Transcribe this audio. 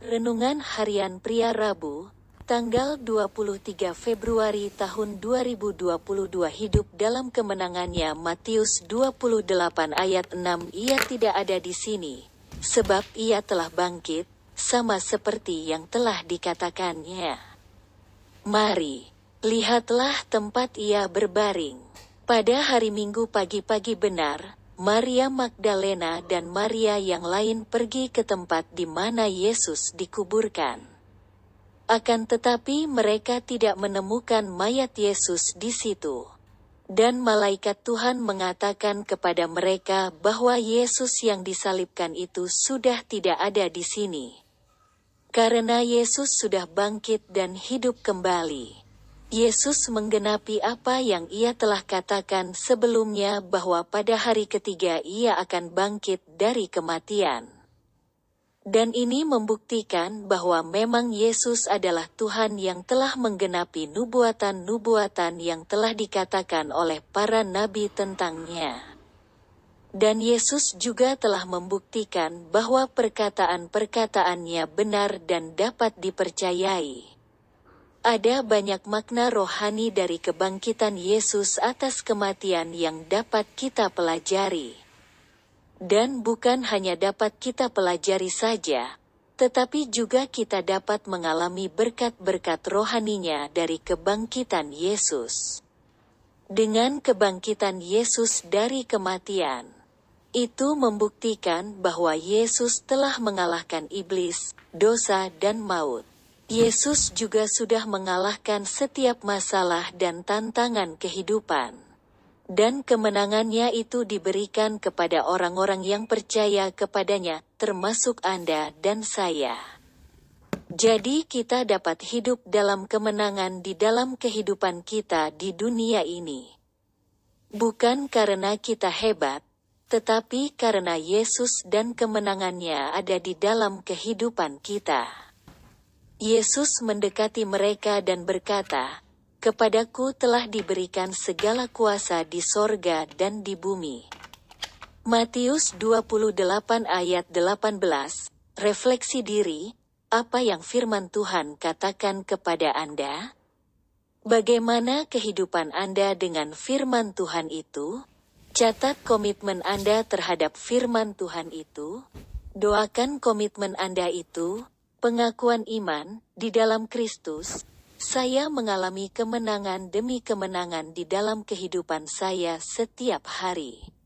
Renungan Harian Pria Rabu, tanggal 23 Februari tahun 2022 hidup dalam kemenangannya Matius 28 ayat 6 Ia tidak ada di sini, sebab ia telah bangkit, sama seperti yang telah dikatakannya. Mari, lihatlah tempat ia berbaring. Pada hari Minggu pagi-pagi benar, Maria Magdalena dan Maria yang lain pergi ke tempat di mana Yesus dikuburkan. Akan tetapi mereka tidak menemukan mayat Yesus di situ. Dan malaikat Tuhan mengatakan kepada mereka bahwa Yesus yang disalibkan itu sudah tidak ada di sini. Karena Yesus sudah bangkit dan hidup kembali. Yesus menggenapi apa yang ia telah katakan sebelumnya bahwa pada hari ketiga ia akan bangkit dari kematian. Dan ini membuktikan bahwa memang Yesus adalah Tuhan yang telah menggenapi nubuatan-nubuatan yang telah dikatakan oleh para nabi tentangnya. Dan Yesus juga telah membuktikan bahwa perkataan-perkataannya benar dan dapat dipercayai. Ada banyak makna rohani dari kebangkitan Yesus atas kematian yang dapat kita pelajari. Dan bukan hanya dapat kita pelajari saja, tetapi juga kita dapat mengalami berkat-berkat rohaninya dari kebangkitan Yesus. Dengan kebangkitan Yesus dari kematian, itu membuktikan bahwa Yesus telah mengalahkan iblis, dosa, dan maut. Yesus juga sudah mengalahkan setiap masalah dan tantangan kehidupan. Dan kemenangannya itu diberikan kepada orang-orang yang percaya kepadanya, termasuk Anda dan saya. Jadi kita dapat hidup dalam kemenangan di dalam kehidupan kita di dunia ini. Bukan karena kita hebat, tetapi karena Yesus dan kemenangannya ada di dalam kehidupan kita. Yesus mendekati mereka dan berkata, Kepadaku telah diberikan segala kuasa di sorga dan di bumi. Matius 28 ayat 18, refleksi diri, apa yang firman Tuhan katakan kepada Anda? Bagaimana kehidupan Anda dengan firman Tuhan itu? Catat komitmen Anda terhadap firman Tuhan itu. Doakan komitmen Anda itu, pengakuan iman di dalam Kristus, saya mengalami kemenangan demi kemenangan di dalam kehidupan saya setiap hari.